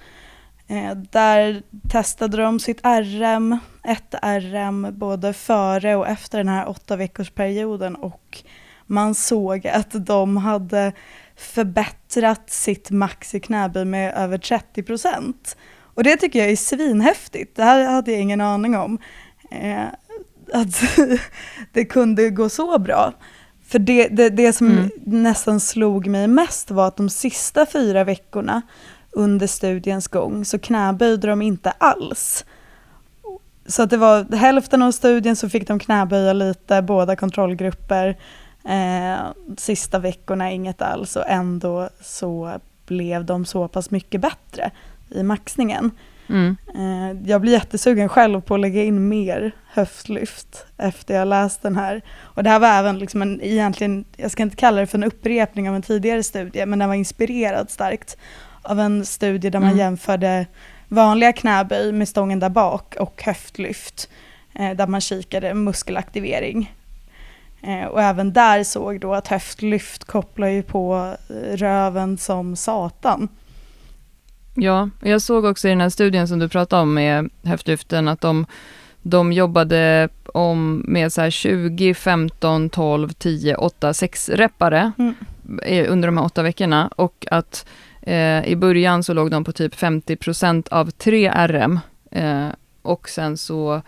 Eh, där testade de sitt RM, ett RM, både före och efter den här åtta veckors perioden och man såg att de hade förbättrat sitt max i knäböj med över 30 procent. Och det tycker jag är svinhäftigt, det här hade jag ingen aning om. Eh, att det kunde gå så bra. För det, det, det som mm. nästan slog mig mest var att de sista fyra veckorna under studiens gång så knäböjde de inte alls. Så att det var hälften av studien så fick de knäböja lite, båda kontrollgrupper. Eh, sista veckorna inget alls och ändå så blev de så pass mycket bättre i maxningen. Mm. Eh, jag blir jättesugen själv på att lägga in mer höftlyft efter jag läst den här. Och det här var även liksom en, egentligen, jag ska inte kalla det för en upprepning av en tidigare studie, men den var inspirerad starkt av en studie där man mm. jämförde vanliga knäböj med stången där bak och höftlyft, eh, där man kikade muskelaktivering. Eh, och även där såg då att höftlyft kopplar ju på röven som satan. Ja, jag såg också i den här studien som du pratade om med höftlyften att de, de jobbade om med så här 20, 15, 12, 10, 8, 6 reppare mm. under de här åtta veckorna och att eh, i början så låg de på typ 50% av 3 RM eh, och sen så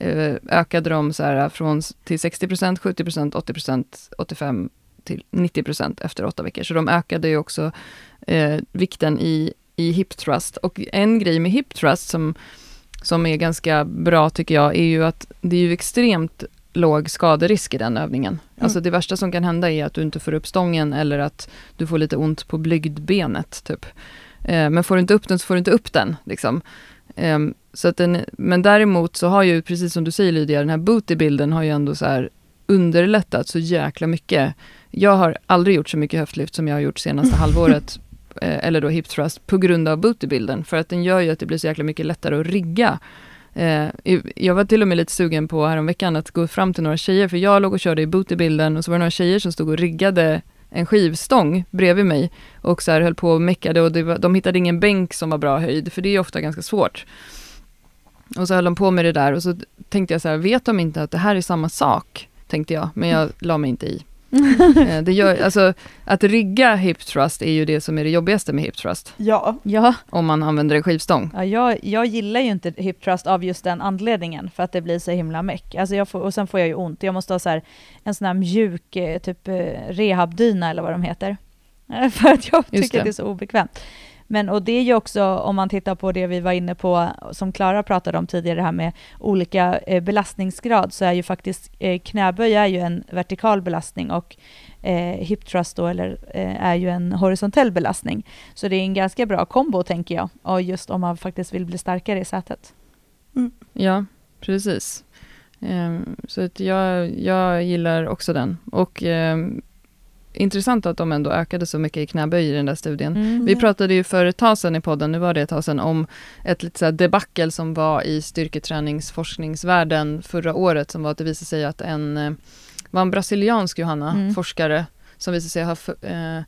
eh, ökade de så här från till 60% 70% 80% 85 till 90% efter åtta veckor. Så de ökade ju också eh, vikten i i hip thrust. Och en grej med hip thrust som, som är ganska bra tycker jag, är ju att det är ju extremt låg skaderisk i den övningen. Mm. Alltså det värsta som kan hända är att du inte får upp stången eller att du får lite ont på blygdbenet. Typ. Eh, men får du inte upp den så får du inte upp den. Liksom. Eh, så att den, men däremot så har ju, precis som du säger Lydia, den här bootybilden har ju ändå så här underlättat så jäkla mycket. Jag har aldrig gjort så mycket höftlyft som jag har gjort senaste halvåret Eh, eller då hip thrust, på grund av bootybilden. För att den gör ju att det blir så jäkla mycket lättare att rigga. Eh, jag var till och med lite sugen på häromveckan att gå fram till några tjejer, för jag låg och körde i bootybilden och så var det några tjejer som stod och riggade en skivstång bredvid mig och så här höll på och meckade och var, de hittade ingen bänk som var bra höjd, för det är ju ofta ganska svårt. Och så höll de på med det där och så tänkte jag så här, vet de inte att det här är samma sak? Tänkte jag, men jag la mig inte i. Eh, det gör, alltså, att rigga hip thrust är ju det som är det jobbigaste med hip thrust. Ja. ja. Om man använder en skivstång. Ja, jag, jag gillar ju inte hip thrust av just den anledningen, för att det blir så himla meck. Alltså jag får, och sen får jag ju ont. Jag måste ha så här, en sån här mjuk eh, typ eh, rehabdyna eller vad de heter. För att jag tycker det. det är så obekvämt. Men och det är ju också, om man tittar på det vi var inne på, som Klara pratade om tidigare, det här med olika eh, belastningsgrad, så är ju faktiskt eh, knäböj är ju en vertikal belastning och eh, hip thrust då, eller, eh, är ju en horisontell belastning. Så det är en ganska bra kombo, tänker jag, och just om man faktiskt vill bli starkare i sätet. Mm. Ja, precis. Um, så att jag, jag gillar också den. Och um, intressant att de ändå ökade så mycket i knäböj i den där studien. Mm. Vi pratade ju för ett tag sedan i podden, nu var det ett tag sedan, om ett lite så debacle som var i styrketräningsforskningsvärlden förra året, som var att det visade sig att en, eh, var en brasiliansk Johanna, mm. forskare, som visade sig ha eh,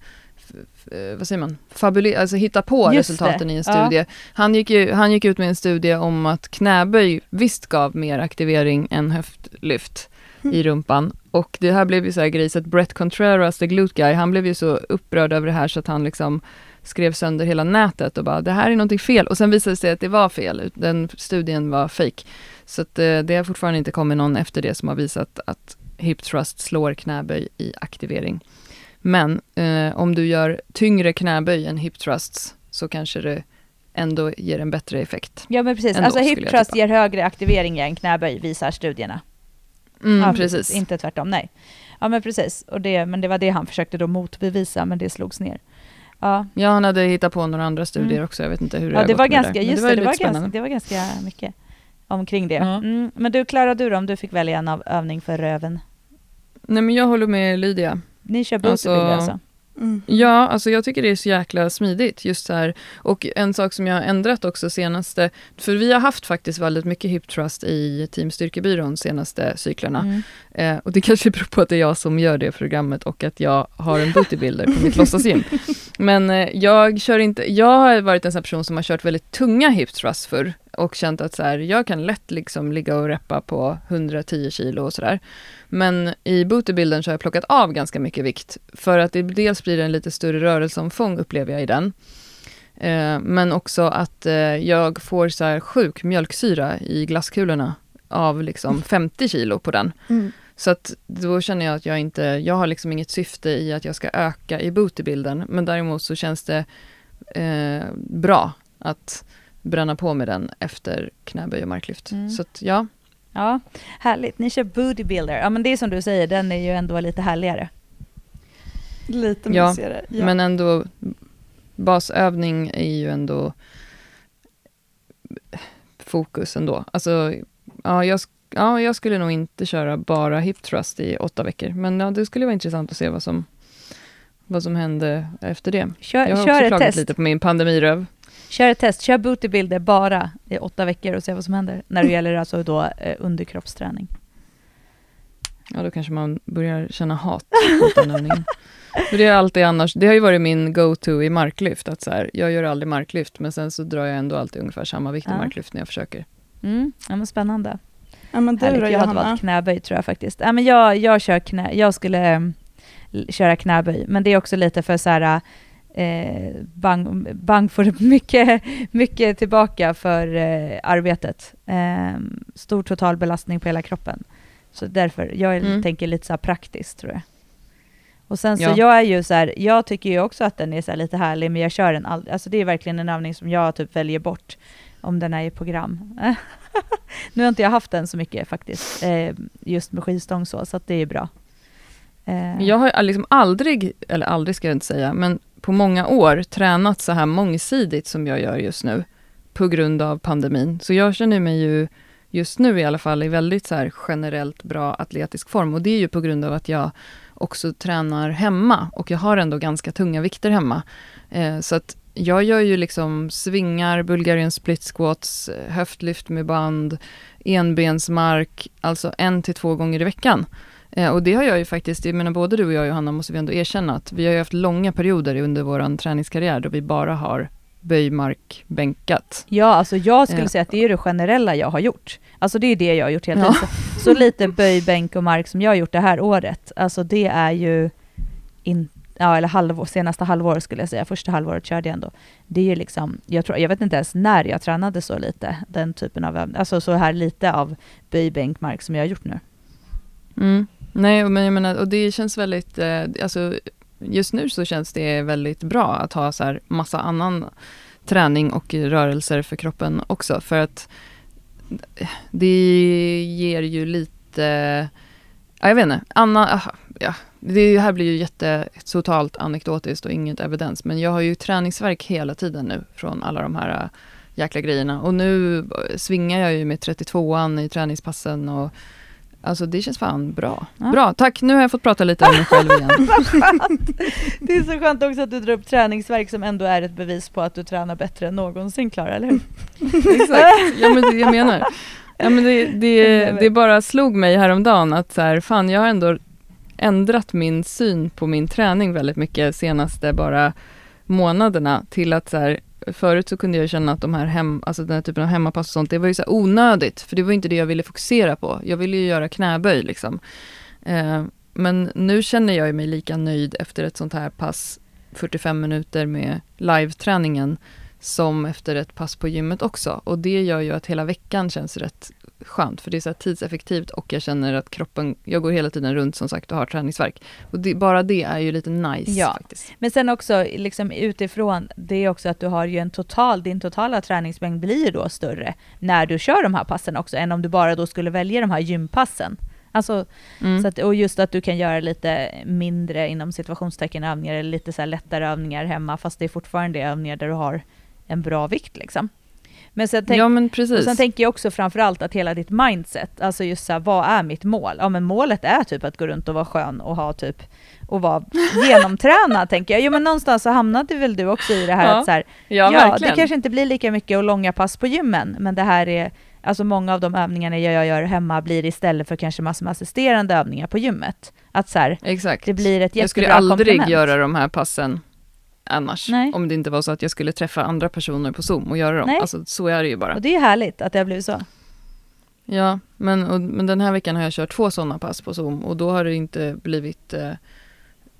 vad säger man, fabule alltså hitta på Just resultaten det. i en studie. Ja. Han, gick ju, han gick ut med en studie om att knäböj visst gav mer aktivering än höftlyft i rumpan. Och det här blev ju så här grej, så att Brett Contreras, the glute guy, han blev ju så upprörd över det här så att han liksom skrev sönder hela nätet och bara det här är någonting fel. Och sen visade det sig att det var fel, den studien var fake. Så att eh, det har fortfarande inte kommit någon efter det som har visat att hip thrust slår knäböj i aktivering. Men eh, om du gör tyngre knäböj än hip thrusts så kanske det ändå ger en bättre effekt. Ja men precis, ändå, alltså hip thrust ger högre aktivering än knäböj visar studierna. Mm, ja, precis. Inte tvärtom, nej. Ja men precis, och det, men det var det han försökte då motbevisa, men det slogs ner. Ja, ja han hade hittat på några andra studier mm. också, jag vet inte hur det ja, har det gått var ganska, det. Just det, det, var ganska, det var ganska mycket omkring det. Ja. Mm, men du, Klara, du då, om du fick välja en av övning för röven? Nej men jag håller med Lydia. Ni kör bootybilder alltså? alltså? Mm. Ja, alltså jag tycker det är så jäkla smidigt. just så här. Och en sak som jag har ändrat också senaste, för vi har haft faktiskt väldigt mycket hip trust i Team Styrkebyrån senaste cyklerna. Mm. Eh, och det kanske beror på att det är jag som gör det programmet och att jag har en bootybuilder på mitt låtsasgym. Men eh, jag kör inte, jag har varit en sån person som har kört väldigt tunga hip thrust förr och känt att så här, jag kan lätt liksom ligga och reppa på 110 kilo och sådär. Men i bootybilden så har jag plockat av ganska mycket vikt för att det dels blir en lite större rörelseomfång upplever jag i den. Eh, men också att eh, jag får så här sjuk mjölksyra i glasskulorna av liksom 50 kilo på den. Mm. Så att då känner jag att jag inte, jag har liksom inget syfte i att jag ska öka i bootybilden, men däremot så känns det eh, bra att bränna på med den efter knäböj och marklyft. Mm. Så att, ja. Ja, härligt. Ni kör bodybuilder. Ja, men det är som du säger, den är ju ändå lite härligare. Lite mysigare. Ja, ja. men ändå basövning är ju ändå fokus ändå. Alltså, ja, jag, ja, jag skulle nog inte köra bara hip thrust i åtta veckor, men ja, det skulle vara intressant att se vad som, vad som hände efter det. Kör, jag har kör också klagat lite på min pandemiröv. Kör ett test, kör bootybilder bara i åtta veckor och se vad som händer när det gäller alltså då eh, underkroppsträning. Ja, då kanske man börjar känna hat mot den övningen. För det är alltid annars, det har ju varit min go-to i marklyft, att så här, jag gör aldrig marklyft, men sen så drar jag ändå alltid ungefär samma vikt i marklyft när jag försöker. Mm, ja men spännande. Ja, men du då, jag hade valt knäböj tror jag faktiskt. Ja, men jag, jag kör knä, jag skulle um, köra knäböj, men det är också lite för så här, eh, bang, bang får mycket, mycket tillbaka för eh, arbetet. Eh, stor total belastning på hela kroppen. Så därför, jag mm. tänker lite så praktiskt tror jag. Och sen så ja. jag är ju så här, jag tycker ju också att den är så lite härlig, men jag kör den aldrig. Alltså det är verkligen en övning som jag typ väljer bort om den är i program. nu har inte jag haft den så mycket faktiskt, eh, just med skivstång så, så det är bra. Eh. Jag har liksom aldrig, eller aldrig ska jag inte säga, men på många år tränat så här mångsidigt som jag gör just nu på grund av pandemin. Så jag känner mig ju just nu i alla fall i väldigt så här generellt bra atletisk form och det är ju på grund av att jag också tränar hemma och jag har ändå ganska tunga vikter hemma. Eh, så att jag gör ju liksom svingar, Bulgarian split squats, höftlyft med band, enbensmark, alltså en till två gånger i veckan. Eh, och det har jag ju faktiskt, jag menar både du och jag Johanna måste vi ändå erkänna att vi har ju haft långa perioder under vår träningskarriär då vi bara har böjmark bänkat. Ja, alltså jag skulle eh. säga att det är det generella jag har gjort. Alltså det är det jag har gjort hela tiden. Ja. Så, så lite böj, bänk och mark som jag har gjort det här året, alltså det är ju in, ja, eller halvår, senaste halvåret skulle jag säga, första halvåret körde jag ändå. Det är ju liksom, jag, tror, jag vet inte ens när jag tränade så lite, den typen av alltså så här lite av böj, bänk, mark som jag har gjort nu. Mm. Nej, men jag menar, och det känns väldigt, eh, alltså just nu så känns det väldigt bra att ha så här massa annan träning och rörelser för kroppen också, för att det ger ju lite, ja, jag vet inte, Anna, ah, ja, det här blir ju jätte totalt anekdotiskt och inget evidens, men jag har ju träningsverk hela tiden nu från alla de här eh, jäkla grejerna. Och nu svingar jag ju med 32an i träningspassen och Alltså det känns fan bra. Ja. Bra, tack. Nu har jag fått prata lite om mig själv igen. det är så skönt också att du drar upp träningsverk som ändå är ett bevis på att du tränar bättre än någonsin Klara, eller hur? Exakt, ja men det jag menar. Ja, men det, det, det bara slog mig häromdagen att så här, fan jag har ändå ändrat min syn på min träning väldigt mycket senaste bara månaderna till att så här, förut så kunde jag känna att de här hem, alltså den här typen av hemmapass och sånt, det var ju så onödigt, för det var inte det jag ville fokusera på. Jag ville ju göra knäböj liksom. Eh, men nu känner jag mig lika nöjd efter ett sånt här pass, 45 minuter med live-träningen, som efter ett pass på gymmet också. Och det gör ju att hela veckan känns rätt skönt, för det är så tidseffektivt och jag känner att kroppen, jag går hela tiden runt som sagt och har träningsverk. Och det, bara det är ju lite nice ja. faktiskt. Men sen också liksom utifrån, det är också att du har ju en total, din totala träningsmängd blir då större när du kör de här passen också, än om du bara då skulle välja de här gympassen. Alltså, mm. så att, och just att du kan göra lite mindre inom situationstecken övningar, eller lite så lättare övningar hemma, fast det är fortfarande övningar där du har en bra vikt liksom. Men sen, tänk, ja, men. Och sen tänker jag också framförallt att hela ditt mindset, alltså just så här, vad är mitt mål? Ja men målet är typ att gå runt och vara skön och ha typ och vara genomtränad tänker jag. Jo men någonstans så hamnade väl du också i det här ja. att så här, ja, ja det kanske inte blir lika mycket och långa pass på gymmen, men det här är Alltså många av de övningarna jag gör hemma blir istället för kanske massor med assisterande övningar på gymmet. Att så här, Exakt. det blir ett jättebra Jag skulle aldrig komplement. göra de här passen annars. Nej. Om det inte var så att jag skulle träffa andra personer på Zoom och göra dem. Nej. Alltså så är det ju bara. Och det är härligt att det har blivit så. Ja, men, och, men den här veckan har jag kört två sådana pass på Zoom och då har det inte blivit eh,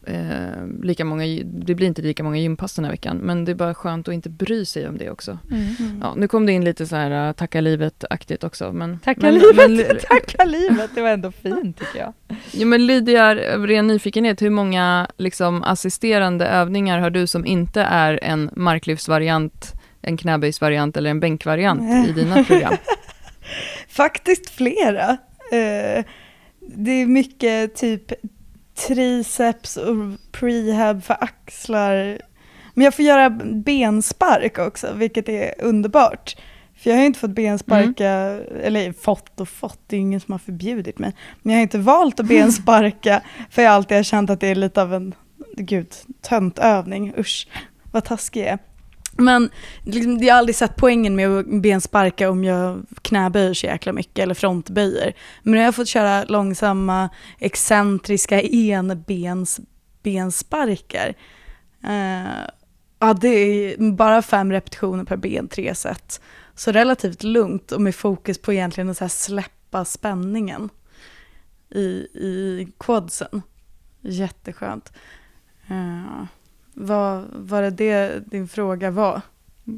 eh, lika många, det blir inte lika många gympass den här veckan, men det är bara skönt att inte bry sig om det också. Mm. mm. Ja, nu kom det in lite så här uh, tacka livet-aktigt också. Men, tacka men, livet, men, tacka livet, det var ändå fint tycker jag. Ja, men Lydia, av ren nyfikenhet, hur många liksom, assisterande övningar har du som inte är en marklyftsvariant, en knäböjsvariant eller en bänkvariant i dina program? Faktiskt flera. Uh, det är mycket typ triceps och prehab för axlar. Men jag får göra benspark också, vilket är underbart. För jag har ju inte fått bensparka, mm. eller fått och fått, det är ingen som har förbjudit mig. Men jag har inte valt att bensparka, för jag alltid har känt att det är lite av en, gud, töntövning. Usch, vad taskig jag är. Men liksom, jag har aldrig sett poängen med att bensparka om jag knäböjer så jäkla mycket eller frontböjer. Men nu har jag fått köra långsamma, excentriska enbensbensparkar. Uh, eh, ja, det är bara fem repetitioner per ben, tre set. Så relativt lugnt och med fokus på egentligen att så släppa spänningen i, i quadsen. Jätteskönt. Uh, vad var det det din fråga var?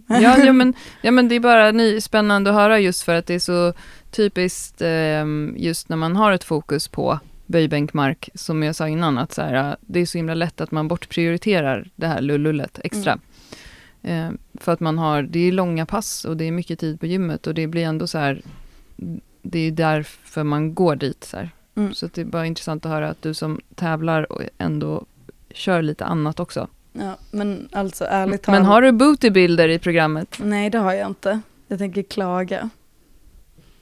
ja, ja, men, ja, men det är bara ny, spännande att höra just för att det är så typiskt eh, just när man har ett fokus på böjbänkmark, som jag sa innan, att så här, det är så himla lätt att man bortprioriterar det här lullullet extra. Mm. Eh, för att man har, det är långa pass och det är mycket tid på gymmet och det blir ändå så här, det är därför man går dit. Så, mm. så det är bara intressant att höra att du som tävlar ändå kör lite annat också. Ja, men alltså ärligt talat. Men har du bootybilder i programmet? Nej, det har jag inte. Jag tänker klaga.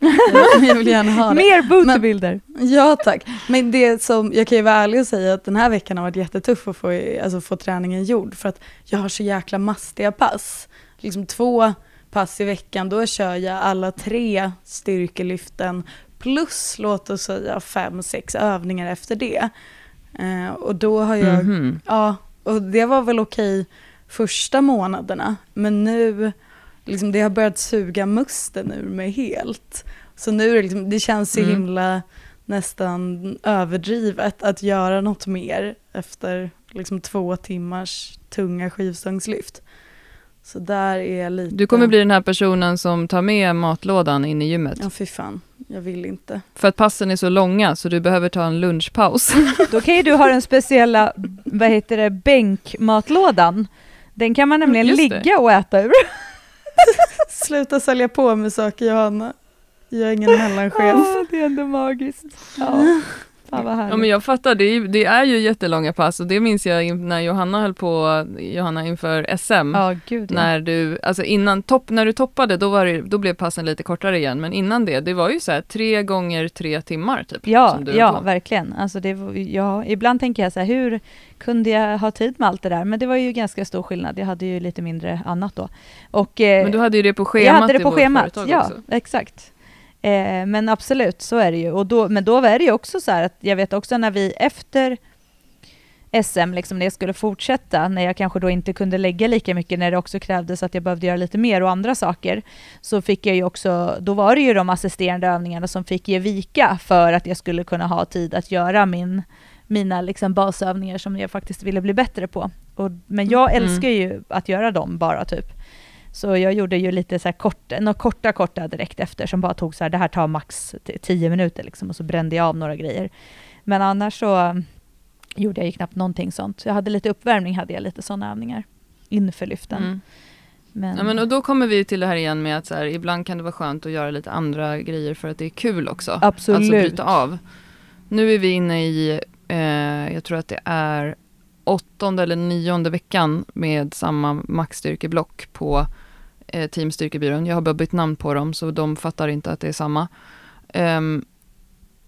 jag vill gärna ha det. Mer bootybilder! Ja tack. Men det som, jag kan ju vara ärlig och säga att den här veckan har varit jättetuff att få, alltså, få träningen gjord. För att jag har så jäkla mastiga pass. Liksom två pass i veckan, då kör jag alla tre styrkelyften plus låt oss säga fem, sex övningar efter det. Uh, och då har jag, mm -hmm. ja, och det var väl okej första månaderna, men nu, liksom, det har börjat suga musten ur mig helt. Så nu är det, liksom, det känns så mm. himla nästan överdrivet att göra något mer efter liksom, två timmars tunga skivstångslyft. Så där är jag lite... Du kommer bli den här personen som tar med matlådan in i gymmet. Ja, fy fan. Jag vill inte. För att passen är så långa så du behöver ta en lunchpaus. Då kan ju du ha den speciella, vad heter det, bänkmatlådan. Den kan man nämligen Just ligga det. och äta ur. Sluta sälja på med saker Johanna. Jag är ingen mellanchef. Oh, det är ändå magiskt. Ja. Ja, men jag fattar, det är, det är ju jättelånga pass och det minns jag när Johanna höll på, Johanna inför SM. Ja, gud, ja. När du, alltså innan, topp, när du toppade då, var det, då blev passen lite kortare igen, men innan det, det var ju så här tre gånger tre timmar typ. Ja, ja verkligen. Alltså det, ja, ibland tänker jag så här, hur kunde jag ha tid med allt det där? Men det var ju ganska stor skillnad. Jag hade ju lite mindre annat då. Och, eh, men du hade ju det på schemat Jag hade det på schemat, ja, också. exakt. Eh, men absolut, så är det ju. Och då, men då är det ju också så här att jag vet också när vi efter SM, liksom när jag skulle fortsätta, när jag kanske då inte kunde lägga lika mycket, när det också krävdes att jag behövde göra lite mer och andra saker, så fick jag ju också, då var det ju de assisterande övningarna som fick ge vika för att jag skulle kunna ha tid att göra min, mina liksom basövningar som jag faktiskt ville bli bättre på. Och, men jag mm. älskar ju att göra dem bara typ. Så jag gjorde ju lite så här kort, några korta, korta direkt efter som bara tog så här, det här tar max tio minuter liksom och så brände jag av några grejer. Men annars så gjorde jag ju knappt någonting sånt. Jag hade lite uppvärmning, hade jag lite sådana övningar inför lyften. Mm. Men... Ja, men och då kommer vi till det här igen med att så här, ibland kan det vara skönt att göra lite andra grejer för att det är kul också. Absolut. Alltså bryta av. Nu är vi inne i, eh, jag tror att det är åttonde eller nionde veckan med samma maxstyrkeblock på eh, Team Styrkebyrån. Jag har bara bytt namn på dem så de fattar inte att det är samma. Um,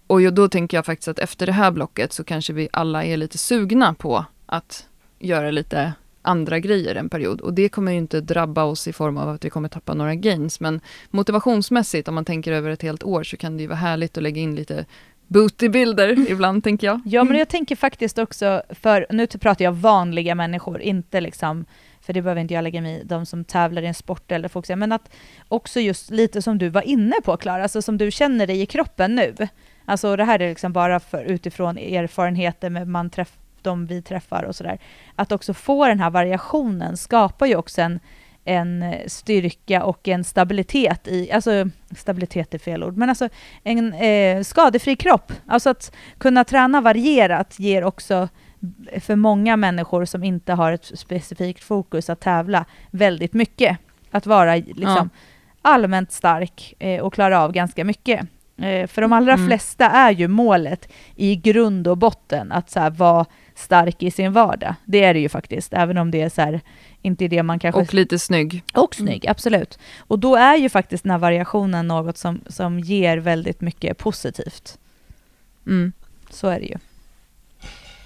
och då tänker jag faktiskt att efter det här blocket så kanske vi alla är lite sugna på att göra lite andra grejer en period. Och det kommer ju inte drabba oss i form av att vi kommer tappa några gains. Men motivationsmässigt, om man tänker över ett helt år, så kan det ju vara härligt att lägga in lite bootybilder ibland, tänker jag. Ja, men jag tänker faktiskt också, för nu pratar jag vanliga människor, inte liksom för det behöver inte jag lägga mig i, de som tävlar i en sport eller folk men att också just lite som du var inne på Klara, alltså som du känner dig i kroppen nu. Alltså det här är liksom bara för utifrån erfarenheter med man träff, de vi träffar och sådär. Att också få den här variationen skapar ju också en, en styrka och en stabilitet i, alltså stabilitet är fel ord, men alltså en eh, skadefri kropp. Alltså att kunna träna varierat ger också för många människor som inte har ett specifikt fokus att tävla väldigt mycket. Att vara liksom, ja. allmänt stark eh, och klara av ganska mycket. Eh, för de allra mm. flesta är ju målet i grund och botten att så här, vara stark i sin vardag. Det är det ju faktiskt, även om det är så här, inte det man kanske... Och lite snygg. Och snygg, mm. absolut. Och då är ju faktiskt den här variationen något som, som ger väldigt mycket positivt. Mm. Så är det ju.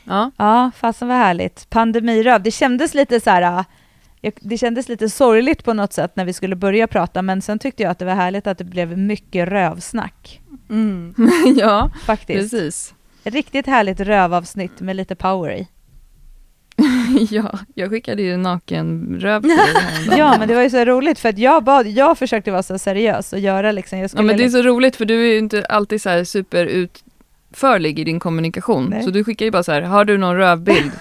Ja. Ja, fasen vad härligt. Pandemiröv, det kändes lite så här... Det kändes lite sorgligt på något sätt när vi skulle börja prata, men sen tyckte jag att det var härligt att det blev mycket rövsnack. Mm. ja, Faktiskt. precis. Riktigt härligt rövavsnitt med lite power i. ja, jag skickade ju nakenröv till dig Ja, men det var ju så roligt för att jag bad, jag försökte vara så seriös och göra liksom, jag Ja, men det är så roligt för du är ju inte alltid så här super ut förlig i din kommunikation. Nej. Så du skickar ju bara så här, har du någon rövbild?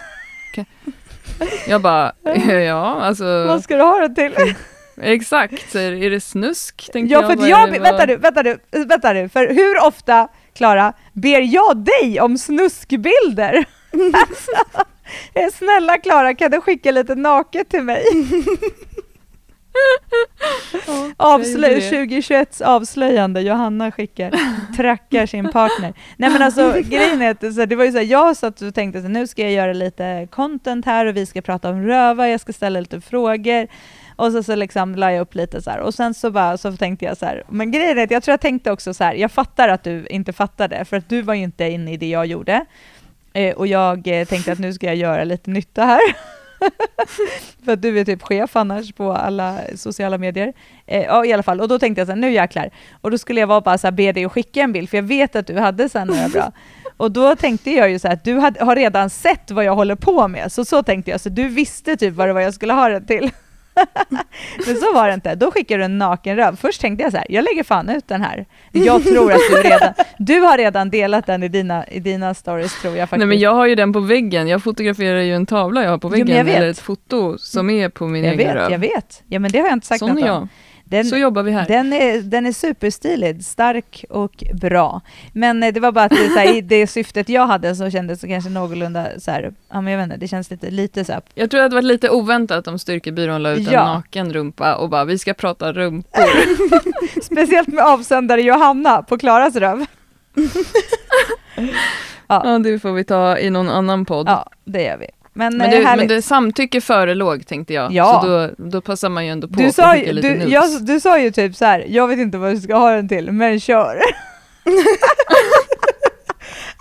jag bara, ja alltså. Vad ska du ha det till? Exakt, så är det snusk? Ja, jag, för jag, jag vänta nu, vänta nu, vänta nu, för hur ofta, Klara, ber jag dig om snuskbilder? alltså, snälla Klara, kan du skicka lite naket till mig? Avslöj 2021 avslöjande, Johanna skickar, trackar sin partner. Nej men alltså grejen är att så, det var ju så här, jag satt och tänkte att nu ska jag göra lite content här och vi ska prata om röva, jag ska ställa lite frågor. Och så, så liksom la jag upp lite så här. och sen så bara så tänkte jag så här, men grejen är att jag tror jag tänkte också så här, jag fattar att du inte fattade, för att du var ju inte inne i det jag gjorde. Eh, och jag eh, tänkte att nu ska jag göra lite nytta här. För att du är typ chef annars på alla sociala medier. Eh, ja, i alla fall. Och då tänkte jag så här, nu jäklar. Och då skulle jag vara bara så här, be dig att skicka en bild, för jag vet att du hade så några bra. Och då tänkte jag ju så här, att du har redan sett vad jag håller på med. Så så tänkte jag, så du visste typ vad det var jag skulle ha det till. Men så var det inte. Då skickade du en naken röv. Först tänkte jag så här, jag lägger fan ut den här. Jag tror att du redan, du har redan delat den i dina, i dina stories tror jag faktiskt. Nej men jag har ju den på väggen. Jag fotograferar ju en tavla jag har på väggen, jo, eller ett foto som är på min jag egen vet, röv. Jag vet, ja men det har jag inte sagt Sån något är jag. om. Den, så jobbar vi här. Den är, den är superstilig, stark och bra. Men eh, det var bara att det, så här, i det syftet jag hade så kändes det kanske någorlunda så här, ja men jag vet inte, det känns lite, lite så här. Jag tror att det var lite oväntat om Styrkebyrån la ut ja. en naken rumpa och bara, vi ska prata rumpor. Speciellt med avsändare Johanna på Klaras röv. ja. ja, det får vi ta i någon annan podd. Ja, det gör vi. Men, men, det, men det samtycke förelåg tänkte jag. Ja. Så då, då passar man ju ändå på du sa, ju, du, jag, du sa ju typ så här, jag vet inte vad du ska ha den till, men kör.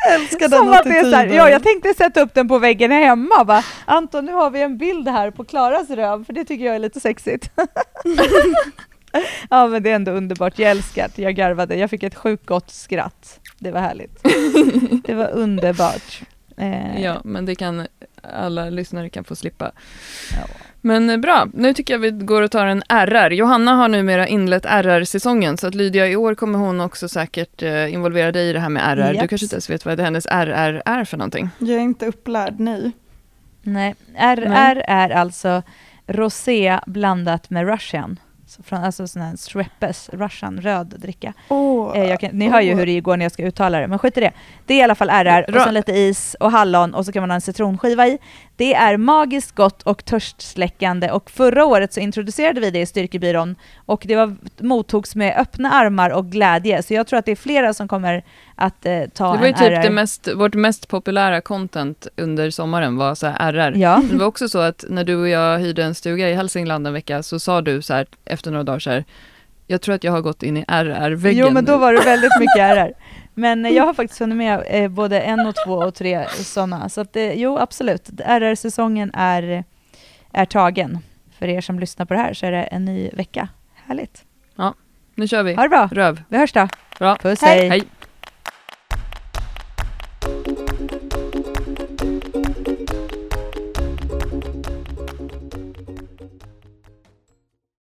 älskar den attityden. Ja, jag tänkte sätta upp den på väggen hemma. Va? Anton, nu har vi en bild här på Klaras röv, för det tycker jag är lite sexigt. ja, men det är ändå underbart. Jag älskar det. Jag garvade. Jag fick ett sjukt gott skratt. Det var härligt. det var underbart. Eh, ja, men det kan alla lyssnare kan få slippa. Ja. Men eh, bra, nu tycker jag vi går och tar en RR. Johanna har numera inlett RR-säsongen, så att Lydia, i år kommer hon också säkert eh, involvera dig i det här med RR. Yes. Du kanske inte ens vet vad hennes RR är för någonting? Jag är inte upplärd, nej. Nej, RR nej. är alltså rosé blandat med russian från, alltså sån här Schweppes, Russian, röd dricka. Oh, kan, ni hör ju hur det går när jag ska uttala det, men skit i det. Det är i alla fall RR, och sen lite is och hallon och så kan man ha en citronskiva i. Det är magiskt gott och törstsläckande och förra året så introducerade vi det i Styrkebyrån och det var, mottogs med öppna armar och glädje. Så jag tror att det är flera som kommer att eh, ta Det var ju typ det mest, vårt mest populära content under sommaren var så här RR. Ja. Det var också så att när du och jag hyrde en stuga i Hälsingland en vecka så sa du så här efter några dagar så här, jag tror att jag har gått in i RR-väggen. Jo, men då var det väldigt mycket RR. Men jag har faktiskt hunnit med eh, både en och två och tre sådana. Så att, eh, jo, absolut. RR-säsongen är, är tagen. För er som lyssnar på det här så är det en ny vecka. Härligt. Ja, nu kör vi. Ha det bra. Röv. Vi hörs då. Bra. Puss, hej. hej.